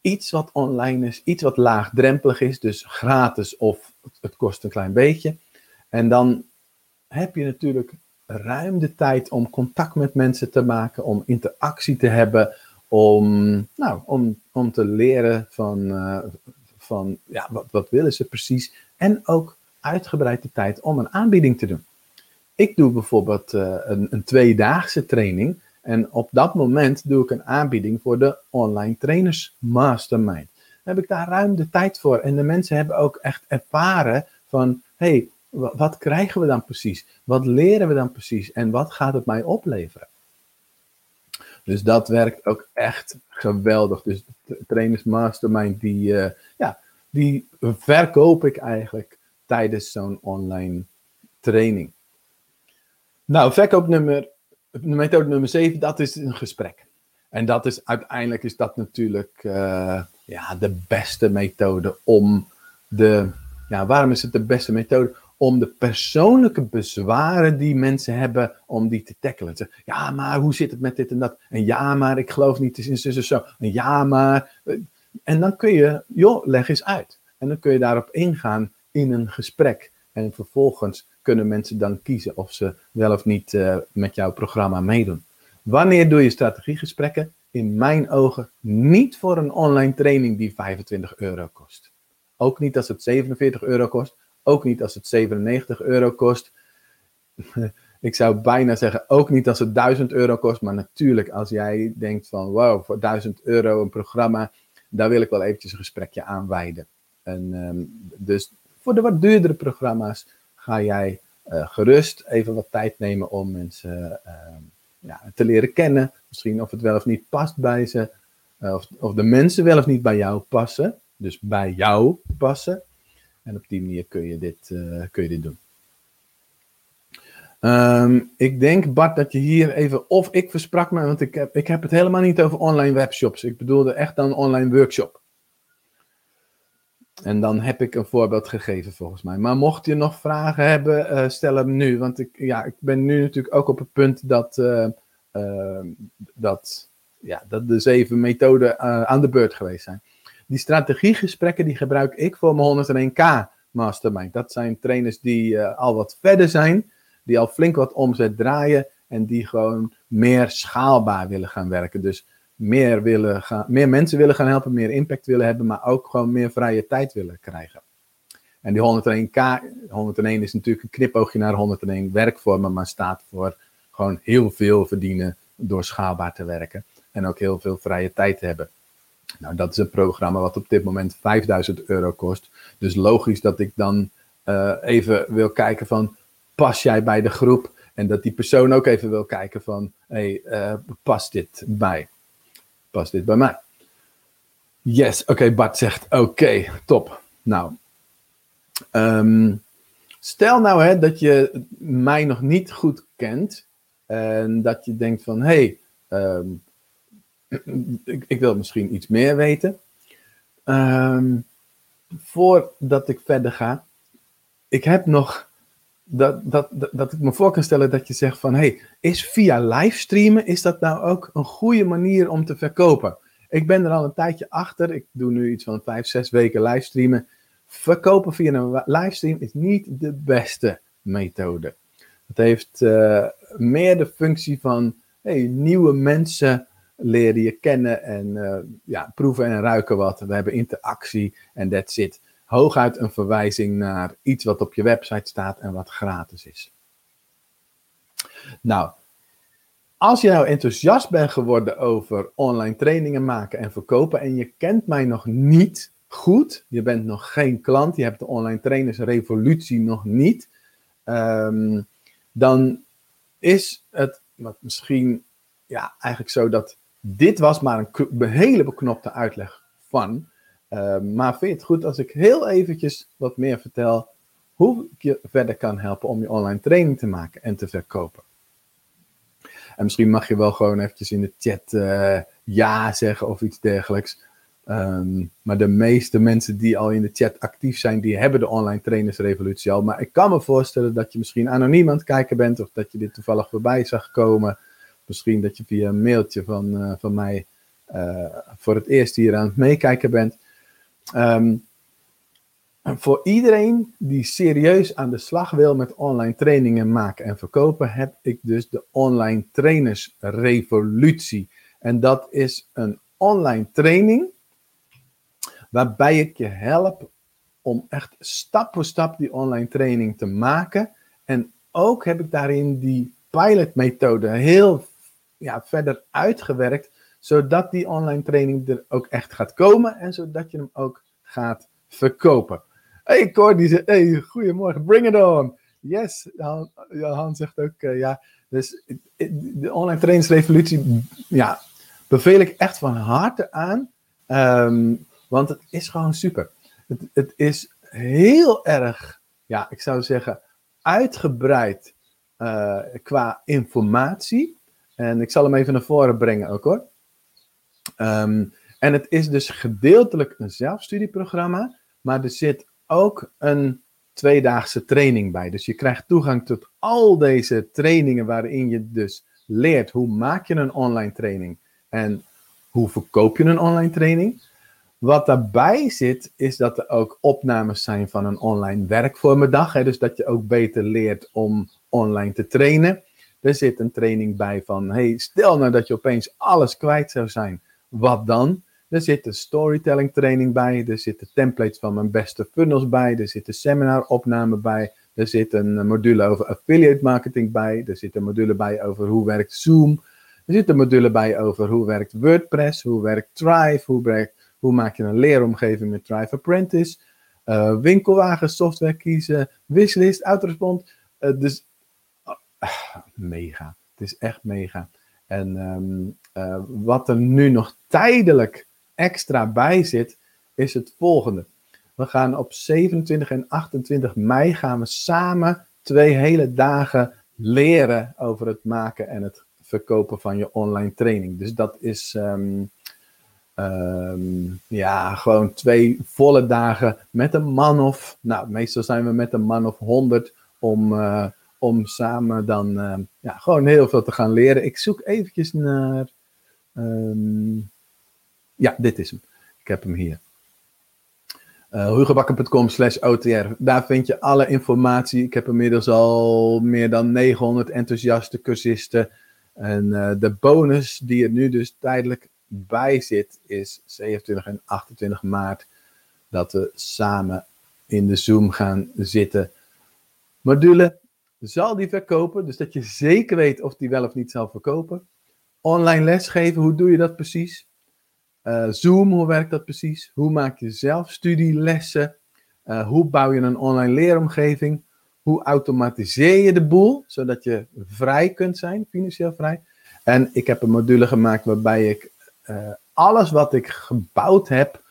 Iets wat online is. Iets wat laagdrempelig is. Dus gratis of het kost een klein beetje. En dan heb je natuurlijk ruim de tijd om contact met mensen te maken. Om interactie te hebben om, nou, om, om te leren van, uh, van ja, wat, wat willen ze precies. En ook uitgebreid de tijd om een aanbieding te doen. Ik doe bijvoorbeeld uh, een, een tweedaagse training. En op dat moment doe ik een aanbieding voor de online trainers mastermind. Dan heb ik daar ruim de tijd voor. En de mensen hebben ook echt ervaren van, hey, wat krijgen we dan precies? Wat leren we dan precies? En wat gaat het mij opleveren? Dus dat werkt ook echt geweldig. Dus Trainers Mastermind, die, uh, ja, die verkoop ik eigenlijk tijdens zo'n online training. Nou, verkoopnummer, methode nummer 7, dat is een gesprek. En dat is uiteindelijk is dat natuurlijk uh, ja, de beste methode om de. Ja, waarom is het de beste methode? Om de persoonlijke bezwaren die mensen hebben, om die te tackelen. Ja, maar hoe zit het met dit en dat? En ja, maar ik geloof niet in zus zo. En ja, maar... En dan kun je, joh, leg eens uit. En dan kun je daarop ingaan in een gesprek. En vervolgens kunnen mensen dan kiezen of ze wel of niet uh, met jouw programma meedoen. Wanneer doe je strategiegesprekken? In mijn ogen niet voor een online training die 25 euro kost. Ook niet als het 47 euro kost, ook niet als het 97 euro kost. *laughs* Ik zou bijna zeggen, ook niet als het 1000 euro kost. Maar natuurlijk, als jij denkt van, wow, voor 1000 euro een programma, daar wil ik wel eventjes een gesprekje aan wijden. En, um, dus voor de wat duurdere programma's ga jij uh, gerust even wat tijd nemen om mensen uh, ja, te leren kennen. Misschien of het wel of niet past bij ze. Uh, of, of de mensen wel of niet bij jou passen. Dus bij jou passen. En op die manier kun je dit, uh, kun je dit doen. Um, ik denk, Bart, dat je hier even. Of ik versprak me, want ik heb, ik heb het helemaal niet over online webshops. Ik bedoelde echt dan online workshop. En dan heb ik een voorbeeld gegeven volgens mij. Maar mocht je nog vragen hebben, uh, stel hem nu. Want ik, ja, ik ben nu natuurlijk ook op het punt dat, uh, uh, dat, ja, dat de zeven methoden aan de beurt geweest zijn. Die strategiegesprekken die gebruik ik voor mijn 101k mastermind. Dat zijn trainers die uh, al wat verder zijn, die al flink wat omzet draaien en die gewoon meer schaalbaar willen gaan werken. Dus meer, willen gaan, meer mensen willen gaan helpen, meer impact willen hebben, maar ook gewoon meer vrije tijd willen krijgen. En die 101k, 101 is natuurlijk een knipoogje naar 101 werkvormen, maar staat voor gewoon heel veel verdienen door schaalbaar te werken. En ook heel veel vrije tijd te hebben. Nou, dat is een programma wat op dit moment 5000 euro kost. Dus logisch dat ik dan uh, even wil kijken van, pas jij bij de groep? En dat die persoon ook even wil kijken van, hey, uh, past dit bij? Past dit bij mij? Yes, oké, Bart zegt, oké, top. Nou, um, stel nou hè, dat je mij nog niet goed kent en dat je denkt van, hey, um, ik, wil misschien iets meer weten. Um, voordat ik verder ga, ik heb nog dat, dat, dat, ik me voor kan stellen dat je zegt van, hey, is via livestreamen, is dat nou ook een goede manier om te verkopen? Ik ben er al een tijdje achter, ik doe nu iets van vijf, zes weken livestreamen. Verkopen via een livestream is niet de beste methode. Het heeft uh, meer de functie van hey, nieuwe mensen leren je kennen en uh, ja, proeven en ruiken wat. We hebben interactie en that's it. Hooguit een verwijzing naar iets wat op je website staat en wat gratis is. Nou, als je nou enthousiast bent geworden over online trainingen maken en verkopen en je kent mij nog niet goed, je bent nog geen klant, je hebt de online trainers revolutie nog niet, um, dan is het wat misschien ja, eigenlijk zo dat dit was maar een, hele beknopte uitleg van. Uh, maar vind je het goed als ik heel eventjes wat meer vertel hoe ik je verder kan helpen om je online training te maken en te verkopen? En misschien mag je wel gewoon eventjes in de chat uh, ja zeggen of iets dergelijks. Um, maar de meeste mensen die al in de chat actief zijn, die hebben de online trainersrevolutie al. Maar ik kan me voorstellen dat je misschien anoniem aan het kijken bent, of dat je dit toevallig voorbij zag komen. Misschien dat je via een mailtje van, uh, van mij uh, voor het eerst hier aan het meekijken bent. Um, voor iedereen die serieus aan de slag wil met online trainingen maken en verkopen, heb ik dus de online trainersrevolutie. En dat is een online training waarbij ik je help om echt stap voor stap die online training te maken. En ook heb ik daarin die pilotmethode heel ja, verder uitgewerkt, zodat die online training er ook echt gaat komen en zodat je hem ook gaat verkopen. Hey Cor, die hey, goedemorgen, bring it on. Yes, Han, zegt ook, uh, ja, dus de online trainingsrevolutie, ja, beveel ik echt van harte aan, um, want het is gewoon super. Het, het is heel erg, ja, ik zou zeggen, uitgebreid uh, qua informatie. En ik zal hem even naar voren brengen ook hoor. Um, en het is dus gedeeltelijk een zelfstudieprogramma, maar er zit ook een tweedaagse training bij. Dus je krijgt toegang tot al deze trainingen waarin je dus leert hoe maak je een online training en hoe verkoop je een online training. Wat daarbij zit, is dat er ook opnames zijn van een online werkvormendag. Dus dat je ook beter leert om online te trainen. Er zit een training bij van, hey, stel nou dat je opeens alles kwijt zou zijn. Wat dan? Er zit een storytelling training bij. Er zitten templates van mijn beste funnels bij. Er zit een seminar bij. Er zit een module over affiliate marketing bij. Er zit een module bij over hoe werkt Zoom. Er zit een module bij over hoe werkt WordPress, hoe werkt Thrive, hoe, hoe maak je een leeromgeving met Thrive Apprentice, uh, winkelwagen, software kiezen, wishlist, autorespond. Uh, dus mega. Het is echt mega. En um, wat er nu nog tijdelijk extra bij zit, is het volgende. We gaan op 27 en 28 mei gaan we samen twee hele dagen leren over het maken en het verkopen van je online training. Dus dat is um, um, ja, gewoon twee volle dagen met een man of, nou meestal zijn we met een man of 100 om, uh, om samen dan uh, ja, gewoon heel veel te gaan leren. Ik zoek eventjes naar, um, ja dit is hem. Ik heb hem hier. Uh, hugobakker.com slash OTR. Daar vind je alle informatie. Ik heb inmiddels al meer dan 900 enthousiaste cursisten. En uh, de bonus die er nu dus tijdelijk bij zit is 27 en 28 maart. Dat we samen in de Zoom gaan zitten. Module zal die verkopen. Dus dat je zeker weet of die wel of niet zal verkopen. Online lesgeven, hoe doe je dat precies? Uh, Zoom, hoe werkt dat precies? Hoe maak je zelf studielessen? Uh, hoe bouw je een online leeromgeving? Hoe automatiseer je de boel, zodat je vrij kunt zijn, financieel vrij? En ik heb een module gemaakt waarbij ik uh, alles wat ik gebouwd heb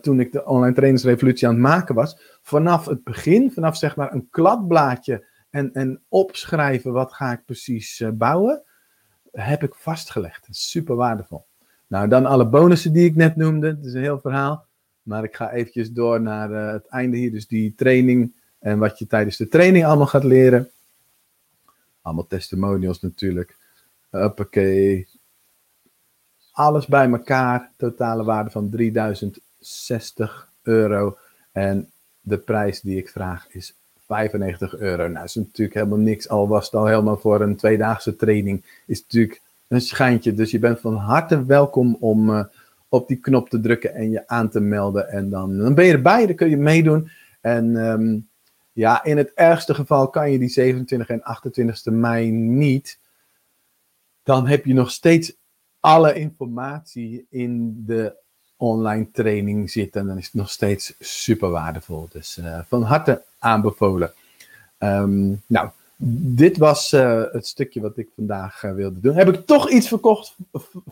toen ik de online trainingsrevolutie aan het maken was, vanaf het begin, vanaf zeg maar een kladblaadje en, en opschrijven wat ga ik precies bouwen, heb ik vastgelegd. Super waardevol. Nou, dan alle bonussen die ik net noemde. Het is een heel verhaal. Maar ik ga eventjes door naar uh, het einde hier. Dus die training en wat je tijdens de training allemaal gaat leren. Allemaal testimonials natuurlijk. Uppakee. Alles bij elkaar. Totale waarde van 3060 euro. En de prijs die ik vraag is 95 euro. Nou, is natuurlijk helemaal niks. Al was het al helemaal voor een tweedaagse training. Is natuurlijk een schijntje. Dus je bent van harte welkom om uh, op die knop te drukken en je aan te melden. En dan, dan ben je erbij, dan kun je meedoen. En um, ja, in het ergste geval kan je die 27 en 28 mei niet. Dan heb je nog steeds alle informatie in de online training zitten. En dan is het nog steeds super waardevol. Dus uh, van harte aanbevolen. Um, nou, dit was uh, het stukje wat ik vandaag uh, wilde doen. Heb ik toch iets verkocht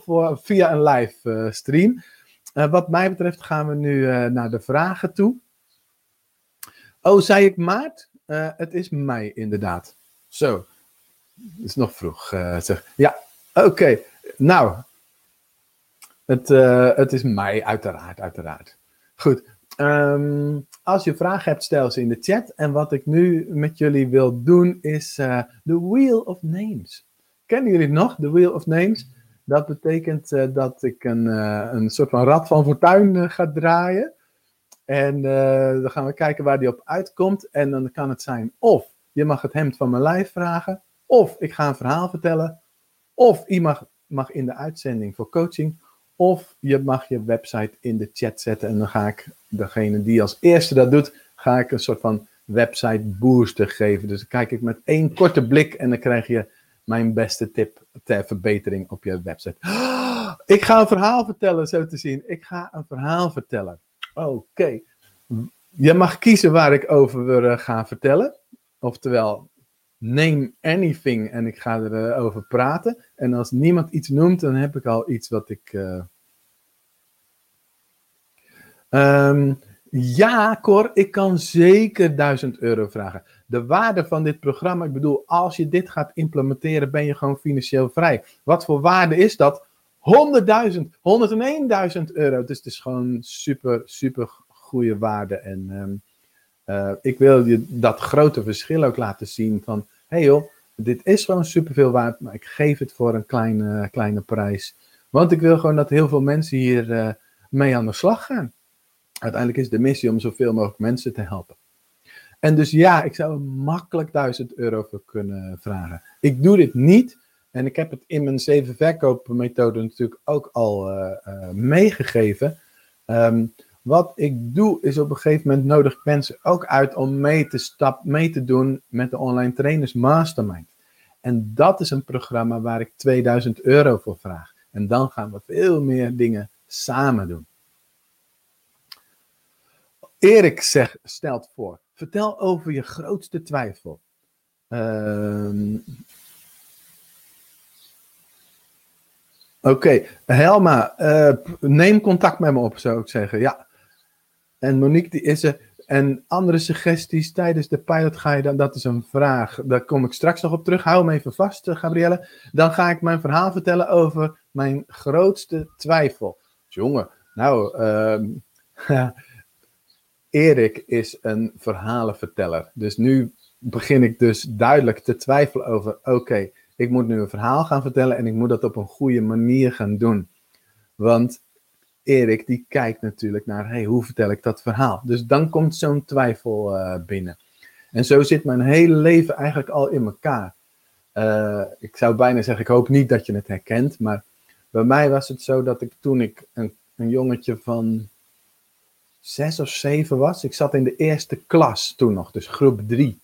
voor, via een live stream. wat mij betreft gaan we nu naar de vragen toe. Oh, zei ik maart? het is mei inderdaad. Zo, het is nog vroeg. zeg. Ja, Oké, nou. Het, uh, het is mij, uiteraard, uiteraard. Goed. Um, als je vragen hebt, stel ze in de chat. En wat ik nu met jullie wil doen, is uh, de Wheel of Names. Kennen jullie het nog, de Wheel of Names? Dat betekent uh, dat ik een, een soort van rad van fortuin ga draaien. En dan gaan we kijken waar die op uitkomt. En dan kan het zijn of je mag het hemd van mijn lijf vragen. Of ik ga een verhaal vertellen. Of iemand mag in de uitzending voor coaching. Of je mag je website in de chat zetten. En dan ga ik degene die als eerste dat doet, ga ik een soort van website booster geven. Dus dan kijk ik met één korte blik en dan krijg je mijn beste tip ter verbetering op je website. *gasps* ik ga een verhaal vertellen, zo te zien. Ik ga een verhaal vertellen. Oké. Je mag kiezen waar ik over eh, gaan vertellen. Oftewel, name anything en ik ga erover praten. En als niemand iets noemt, dan heb ik al iets wat ik. Uh... Um, ja, Cor, ik kan zeker 1000 euro vragen. De waarde van dit programma, ik bedoel, als je dit gaat implementeren, ben je gewoon financieel vrij. Wat voor waarde is dat? 100.000, 101.000 euro. Dus het is gewoon super, super goede waarde. En um, uh, ik wil je dat grote verschil ook laten zien van, hey joh, dit is gewoon superveel waard, maar ik geef het voor een kleine, kleine prijs. Want ik wil gewoon dat heel veel mensen hier uh, mee aan de slag gaan. Uiteindelijk is de missie om zoveel mogelijk mensen te helpen. En dus ja, ik zou makkelijk 1000 euro voor kunnen vragen. Ik doe dit niet. En ik heb het in mijn zeven verkoopmethode natuurlijk ook al uh, meegegeven. Um, wat ik doe, is op een gegeven moment nodig mensen ook uit om mee te, stap, mee te doen met de Online Trainers Mastermind. En dat is een programma waar ik 2000 euro voor vraag. En dan gaan we veel meer dingen samen doen. Erik zegt, stelt voor, vertel over je grootste twijfel. Uh, Oké. Helma, uh, neem contact met me op, zou ik zeggen. Ja, en Monique, die is er. En andere suggesties tijdens de pilot ga je dan, dat is een vraag. Daar kom ik straks nog op terug. Hou hem even vast, eh, Gabrielle. Dan ga ik mijn verhaal vertellen over mijn grootste twijfel. Jongen, nou, uh, *laughs* Erik is een verhalenverteller. Dus nu begin ik dus duidelijk te twijfelen over: oké, ik moet nu een verhaal gaan vertellen en ik moet dat op een goede manier gaan doen. Want Erik die kijkt natuurlijk naar, hey, hoe vertel ik dat verhaal? Dus dan komt zo'n twijfel uh, binnen. En zo zit mijn hele leven eigenlijk al in elkaar. Uh, ik zou bijna zeggen, ik hoop niet dat je het herkent, maar bij mij was het zo dat ik toen ik een, jongetje van zes of zeven was, ik zat in de eerste klas toen nog, dus groep drie.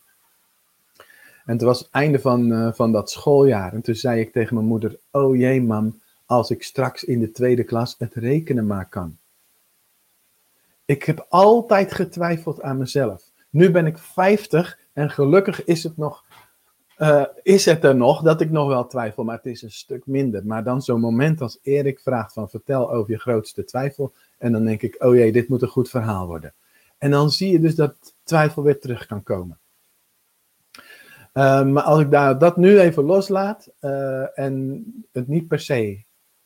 En het was het einde van, uh, van dat schooljaar. En toen zei ik tegen mijn moeder, oh jee mam, als ik straks in de tweede klas het rekenen maar kan. Ik heb altijd getwijfeld aan mezelf. Nu ben ik 50 en gelukkig is het, nog, uh, is het er nog dat ik nog wel twijfel, maar het is een stuk minder. Maar dan zo'n moment als Erik vraagt van vertel over je grootste twijfel. En dan denk ik, oh jee, dit moet een goed verhaal worden. En dan zie je dus dat twijfel weer terug kan komen. Uh, maar als ik daar, dat nu even loslaat uh, en het niet per se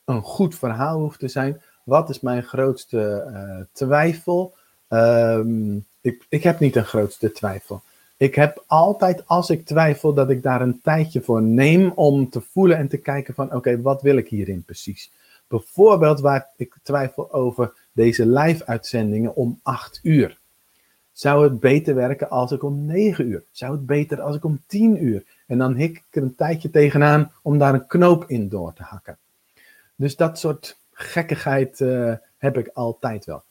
een goed verhaal hoeft te zijn. Wat is mijn grootste uh, twijfel? Um, ik, ik heb niet een grootste twijfel. Ik heb altijd, als ik twijfel, dat ik daar een tijdje voor neem om te voelen en te kijken van, oké, wat wil ik hierin precies? Bijvoorbeeld waar ik twijfel over deze live-uitzendingen om 8 uur. Zou het beter werken als ik om 9 uur? Zou het beter als ik om 10 uur? En dan hik ik er een tijdje tegenaan om daar een knoop in door te hakken. Dus dat soort gekkigheid uh, heb ik altijd wel.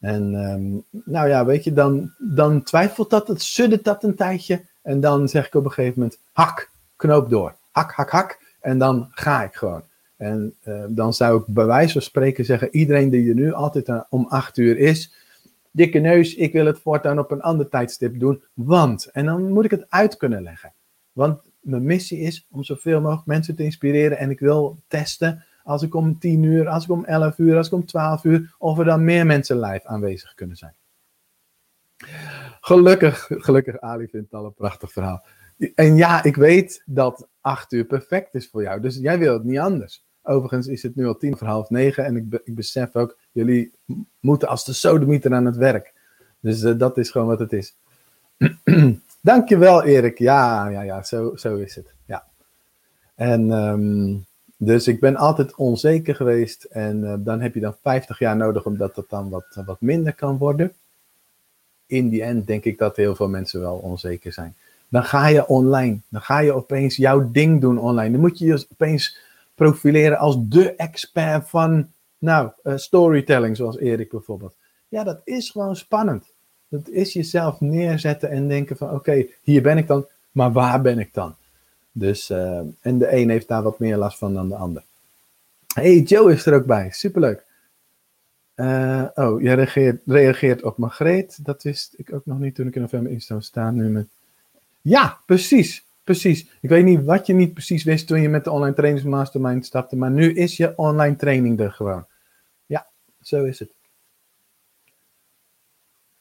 En um, nou ja, weet je, dan, dan twijfelt dat, het suddert dat een tijdje. En dan zeg ik op een gegeven moment, hak, knoop door. Hak, hak, hak. En dan ga ik gewoon. En uh, dan zou ik bij wijze van spreken zeggen, iedereen die er nu altijd om acht uur is, dikke neus, ik wil het voortaan op een ander tijdstip doen, want. En dan moet ik het uit kunnen leggen. Want mijn missie is om zoveel mogelijk mensen te inspireren en ik wil testen als ik om 10 uur, als ik om 11 uur, als ik om 12 uur, of er dan meer mensen live aanwezig kunnen zijn. Gelukkig, gelukkig, Ali vindt het al een prachtig verhaal. En ja, ik weet dat acht uur perfect is voor jou. Dus jij wil het niet anders. Overigens is het nu al tien voor half negen. En ik, ik besef ook, jullie moeten als de sodemieter aan het werk. Dus uh, dat is gewoon wat het is. *clears throat* Dankjewel, Erik. Ja, ja, ja, zo, zo is het. Ja. En um, dus ik ben altijd onzeker geweest. En uh, dan heb je dan 50 jaar nodig omdat dat dan wat, wat minder kan worden. In die end denk ik dat heel veel mensen wel onzeker zijn. Dan ga je online. Dan ga je opeens jouw ding doen online. Dan moet je je opeens profileren als de expert van nou, uh, storytelling, zoals Erik bijvoorbeeld. Ja, dat is gewoon spannend. Dat is jezelf neerzetten en denken van oké, hier ben ik dan, maar waar ben ik dan? Dus, uh, en de een heeft daar wat meer last van dan de ander. hey, Joe is er ook bij. Superleuk. Uh, oh, jij reageert, reageert op Margreet. Dat wist ik ook nog niet toen ik in november in zou staan. Nu met... Ja, precies. Precies. Ik weet niet wat je niet precies wist toen je met de online trainingsmastermind stapte. Maar nu is je online training er gewoon. Ja, zo is het.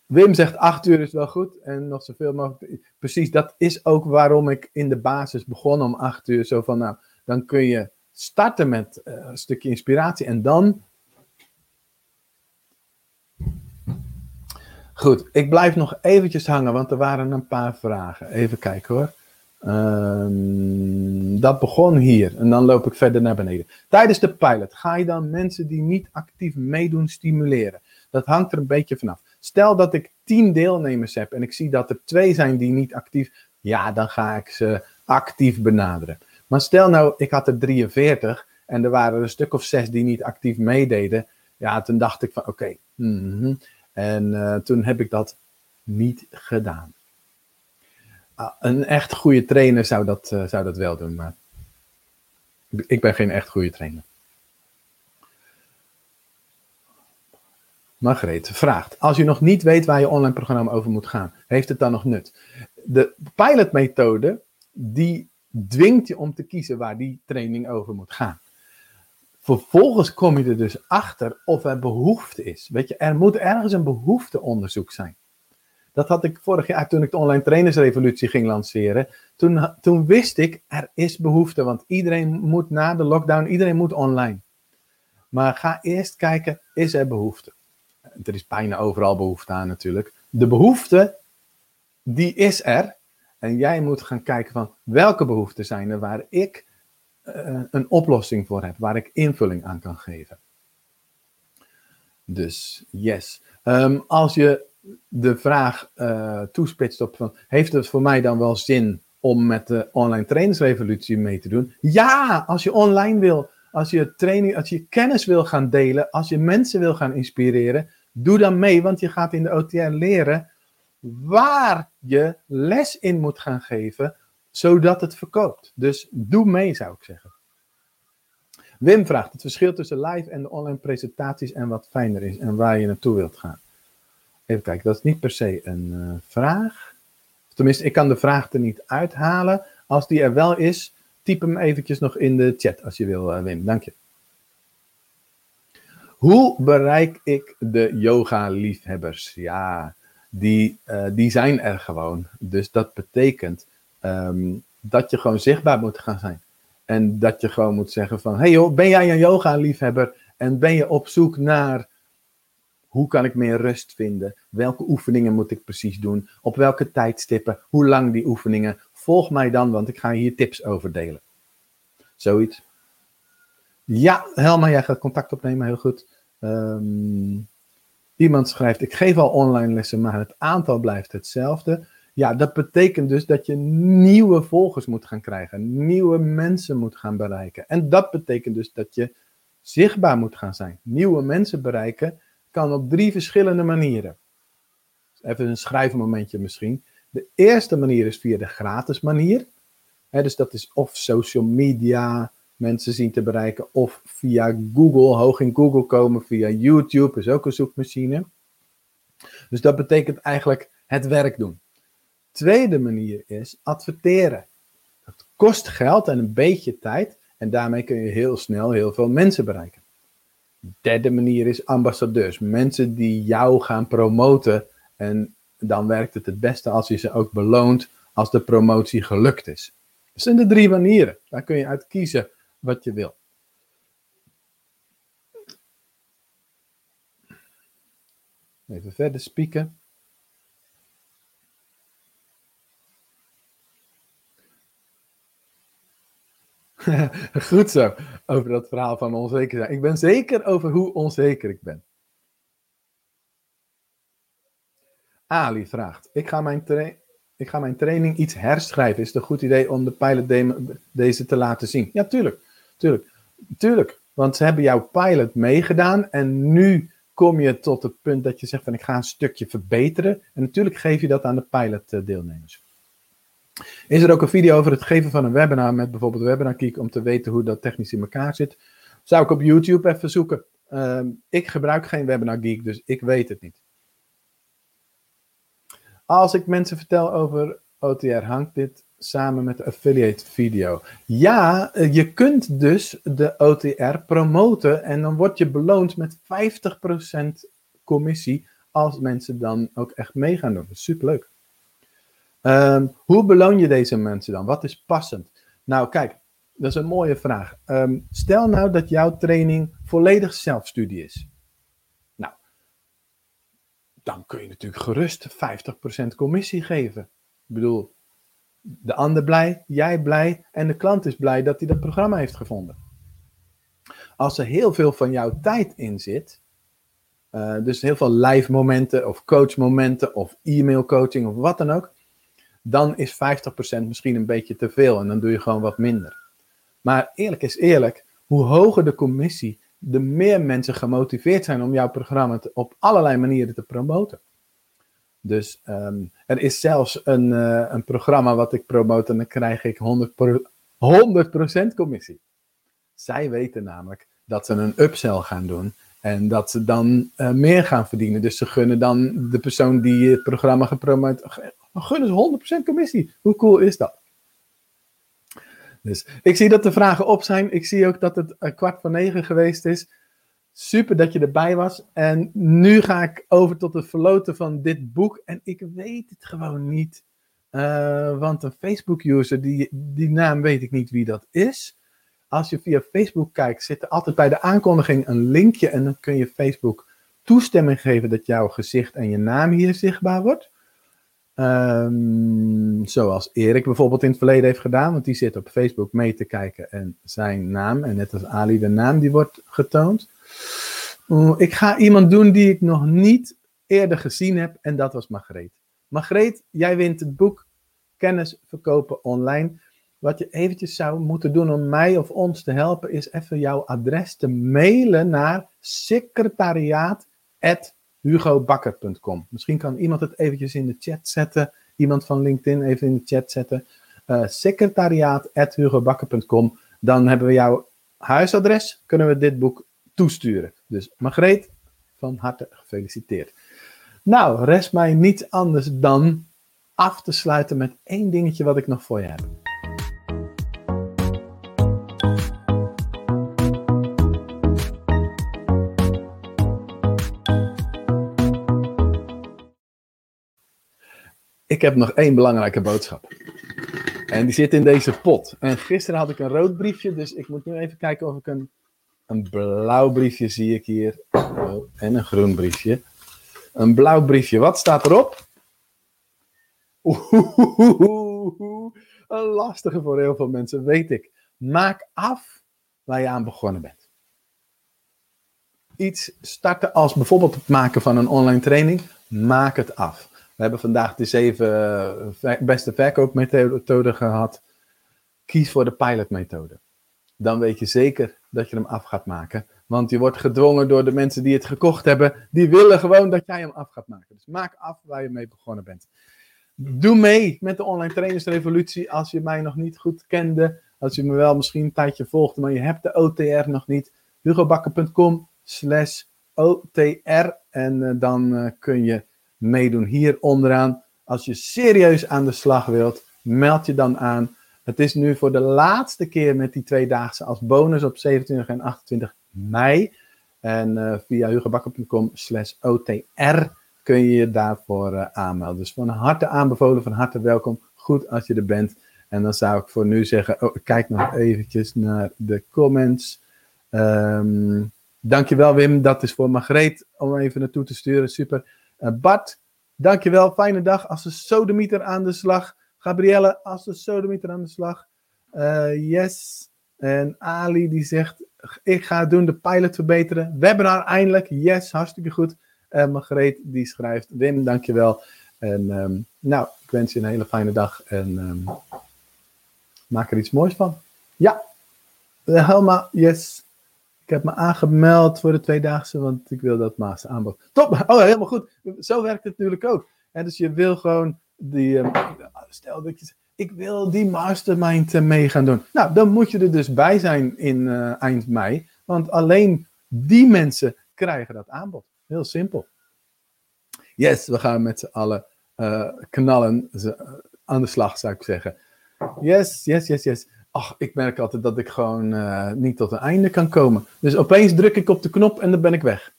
Wim zegt acht uur is wel goed en nog zoveel mogelijk. Precies, dat is ook waarom ik in de basis begon om acht uur. Zo van, nou, dan kun je starten met uh, een stukje inspiratie en dan. Goed, ik blijf nog eventjes hangen, want er waren een paar vragen. Even kijken hoor. Um, dat begon hier en dan loop ik verder naar beneden. Tijdens de pilot ga je dan mensen die niet actief meedoen stimuleren. Dat hangt er een beetje vanaf. Stel dat ik tien deelnemers heb en ik zie dat er twee zijn die niet actief, ja, dan ga ik ze actief benaderen. Maar stel nou, ik had er 43 en er waren een stuk of zes die niet actief meededen. Ja, toen dacht ik van oké. -hmm. En uh, toen heb ik dat niet gedaan. Uh, een echt goede trainer zou dat, uh, zou dat wel doen, maar ik ben geen echt goede trainer. Margreet vraagt: Als je nog niet weet waar je online programma over moet gaan, heeft het dan nog nut? De pilotmethode die dwingt je om te kiezen waar die training over moet gaan. Vervolgens kom je er dus achter of er behoefte is. Weet je, er moet ergens een behoefteonderzoek zijn. Dat had ik vorig jaar toen ik de online trainersrevolutie ging lanceren. Toen, toen wist ik, er is behoefte, want iedereen moet na de lockdown, iedereen moet online. Maar ga eerst kijken, is er behoefte? Er is bijna overal behoefte aan natuurlijk. De behoefte, die is er. En jij moet gaan kijken van welke behoeften zijn er waar ik uh, een oplossing voor heb, waar ik invulling aan kan geven. Dus yes. Um, als je de vraag uh, toespitst op van, heeft het voor mij dan wel zin om met de online trainingsrevolutie mee te doen? Ja, als je online wil, als je training, als je kennis wil gaan delen, als je mensen wil gaan inspireren, Doe dan mee, want je gaat in de OTR leren waar je les in moet gaan geven, zodat het verkoopt. Dus doe mee, zou ik zeggen. Wim vraagt het verschil tussen live en de online presentaties en wat fijner is en waar je naartoe wilt gaan. Even kijken, dat is niet per se een uh, vraag. Tenminste, ik kan de vraag er niet uithalen. Als die er wel is, typ hem eventjes nog in de chat als je wil, uh, Wim. Dank je. Hoe bereik ik de yoga-liefhebbers? Ja, die, uh, die zijn er gewoon. Dus dat betekent um, dat je gewoon zichtbaar moet gaan zijn. En dat je gewoon moet zeggen van, hey ben jij een yoga-liefhebber? En ben je op zoek naar, hoe kan ik meer rust vinden? Welke oefeningen moet ik precies doen? Op welke tijdstippen? Hoe lang die oefeningen? Volg mij dan, want ik ga hier tips over delen. Zoiets. Ja, Helma, jij gaat contact opnemen, heel goed. Um, iemand schrijft, ik geef al online lessen, maar het aantal blijft hetzelfde. Ja, dat betekent dus dat je nieuwe volgers moet gaan krijgen, nieuwe mensen moet gaan bereiken. En dat betekent dus dat je zichtbaar moet gaan zijn. Nieuwe mensen bereiken kan op drie verschillende manieren. Even een schrijfmomentje misschien. De eerste manier is via de gratis manier. dus dat is of social media, mensen zien te bereiken. Of via Google, hoog in Google komen, via YouTube is ook een zoekmachine. Dus dat betekent eigenlijk het werk doen. Tweede manier is adverteren. Dat kost geld en een beetje tijd. En daarmee kun je heel snel heel veel mensen bereiken. Derde manier is ambassadeurs. Mensen die jou gaan promoten. En dan werkt het het beste als je ze ook beloont als de promotie gelukt is. Dat zijn de drie manieren. Daar kun je uit kiezen wat je wil. Even verder spieken. *laughs* Goed zo, over dat verhaal van onzeker zijn. Ik ben zeker over hoe onzeker ik ben. Ali vraagt: Ik ga mijn, ik ga mijn training iets herschrijven. Is het een goed idee om de pilot deze te laten zien? Ja, tuurlijk. Tuurlijk. Tuurlijk. Want ze hebben jouw pilot meegedaan en nu kom je tot het punt dat je zegt van ik ga een stukje verbeteren. En natuurlijk geef je dat aan de pilot eh, deelnemers. Is er ook een video over het geven van een webinar met bijvoorbeeld Webinar Geek om te weten hoe dat technisch in elkaar zit? Zou ik op YouTube even zoeken. Ehm, ik gebruik geen Webinar Geek, dus ik weet het niet. Als ik mensen vertel over OTR, hangt dit samen met de affiliate video. Ja, eh, je kunt dus de OTR promoten en dan word je beloond met 50% commissie als mensen dan ook echt mee gaan doen. Superleuk. Um, hoe beloon je deze mensen dan? Wat is passend? Nou, kijk, dat is een mooie vraag. Ehm, stel nou dat jouw training volledig zelfstudie is. Nou, dan kun je natuurlijk gerust 50% commissie geven. Ik bedoel, de ander blij, jij blij en de klant is blij dat hij dat programma heeft gevonden. Als er heel veel van jouw tijd in zit, uh, dus heel veel live momenten of coachmomenten of e-mail coaching of wat dan ook, dan is 50% misschien een beetje te veel en dan doe je gewoon wat minder. Maar eerlijk is eerlijk, hoe hoger de commissie, de meer mensen gemotiveerd zijn om jouw programma te, op allerlei manieren te promoten. Dus ehm, er is zelfs een, uh, een programma wat ik promote en dan krijg ik 100%, 100% commissie. Zij weten namelijk dat ze een upsell gaan doen en dat ze dan uh, meer gaan verdienen. Dus ze gunnen dan de persoon die het programma gepromoot, gunnen ze 100% commissie. Hoe cool is dat? Dus ik zie dat de vragen op zijn. Ik zie ook dat het uh, kwart voor negen geweest is. Super dat je erbij was. En nu ga ik over tot het verloten van dit boek. En ik weet het gewoon niet. Uh, want een Facebook-user, die, die naam weet ik niet wie dat is. Als je via Facebook kijkt, zit er altijd bij de aankondiging een linkje. En dan kun je Facebook toestemming geven dat jouw gezicht en je naam hier zichtbaar wordt. Um, zoals Erik bijvoorbeeld in het verleden heeft gedaan, want die zit op Facebook mee te kijken en zijn naam, en net als Ali, de naam die wordt getoond. ik ga iemand doen die ik nog niet eerder gezien heb en dat was Margreet. Margreet, jij wint het boek Kennis verkopen online. Wat je eventjes zou moeten doen om mij of ons te helpen, is even jouw adres te mailen naar secretariaat.hugobakker.com. Misschien kan iemand het eventjes in de chat zetten. Iemand van LinkedIn even in de chat zetten. Uh, secretariaat.hugobakker.com. Dan hebben we jouw huisadres, kunnen we dit boek toesturen. Dus Margreet, van harte gefeliciteerd. Nou, rest mij niets anders dan af te sluiten met één dingetje wat ik nog voor je heb. Ik heb nog één belangrijke boodschap. En die zit in deze pot. En gisteren had ik een rood briefje, dus ik moet nu even kijken of ik een een blauw briefje zie ik hier. Oh, en een groen briefje. Een blauw briefje. Wat staat erop? Oeh, een lastige voor heel veel mensen, weet ik. Maak af waar je aan begonnen bent. Iets starten als bijvoorbeeld het maken van een online training. Maak het af. We hebben vandaag de zeven eh, beste verkoopmethoden gehad. Kies voor de pilotmethode. Dan weet je zeker dat je hem af gaat maken. Want je wordt gedwongen door de mensen die het gekocht hebben. Die willen gewoon dat jij hem af gaat maken. Dus maak af waar je mee begonnen bent. Doe mee met de online trainersrevolutie als je mij nog niet goed kende. Als je me wel misschien een tijdje volgt, maar je hebt de OTR nog niet. hugobakker.com slash OTR en uh, dan uh, kun je meedoen hier onderaan. Als je serieus aan de slag wilt, meld je dan aan. Het is nu voor de laatste keer met die tweedaagse als bonus op 27 en 28 mei. En uh, via hugobakker.com slash OTR kun je je daarvoor uh, aanmelden. Dus van harte aanbevolen, van harte welkom. goed als je er bent. En dan zou ik voor nu zeggen, oh, kijk nog eventjes naar de comments. Um, dankjewel Wim, dat is voor Margreet om even naartoe te sturen, super. Uh, Bart, dankjewel, fijne dag als de sodemieter aan de slag. Gabrielle, als de sodemieter aan de slag. Uh, yes, en Ali die zegt, ik ga doen de pilot verbeteren. Webinar eindelijk, yes, hartstikke goed. En Margreet die schrijft, Wim, dankjewel. En um, nou, ik wens je een hele fijne dag en um, maak er iets moois van. Ja, Helma, yes. Ik heb me aangemeld voor de tweedaagse, want ik wil dat master aanbod. Top! Oh, helemaal goed. Zo werkt het natuurlijk ook. En dus je wil gewoon die, um, stel dat je ik wil die mastermind uh, mee gaan doen. Nou, dan moet je er dus bij zijn in uh, eind mei, want alleen die mensen krijgen dat aanbod. Heel simpel. Yes, we gaan met z'n allen uh, knallen aan de slag, zou ik zeggen. Yes, yes, yes, yes. Ach, ik merk altijd dat ik gewoon uh, niet tot een einde kan komen. Dus opeens druk ik op de knop en dan ben ik weg.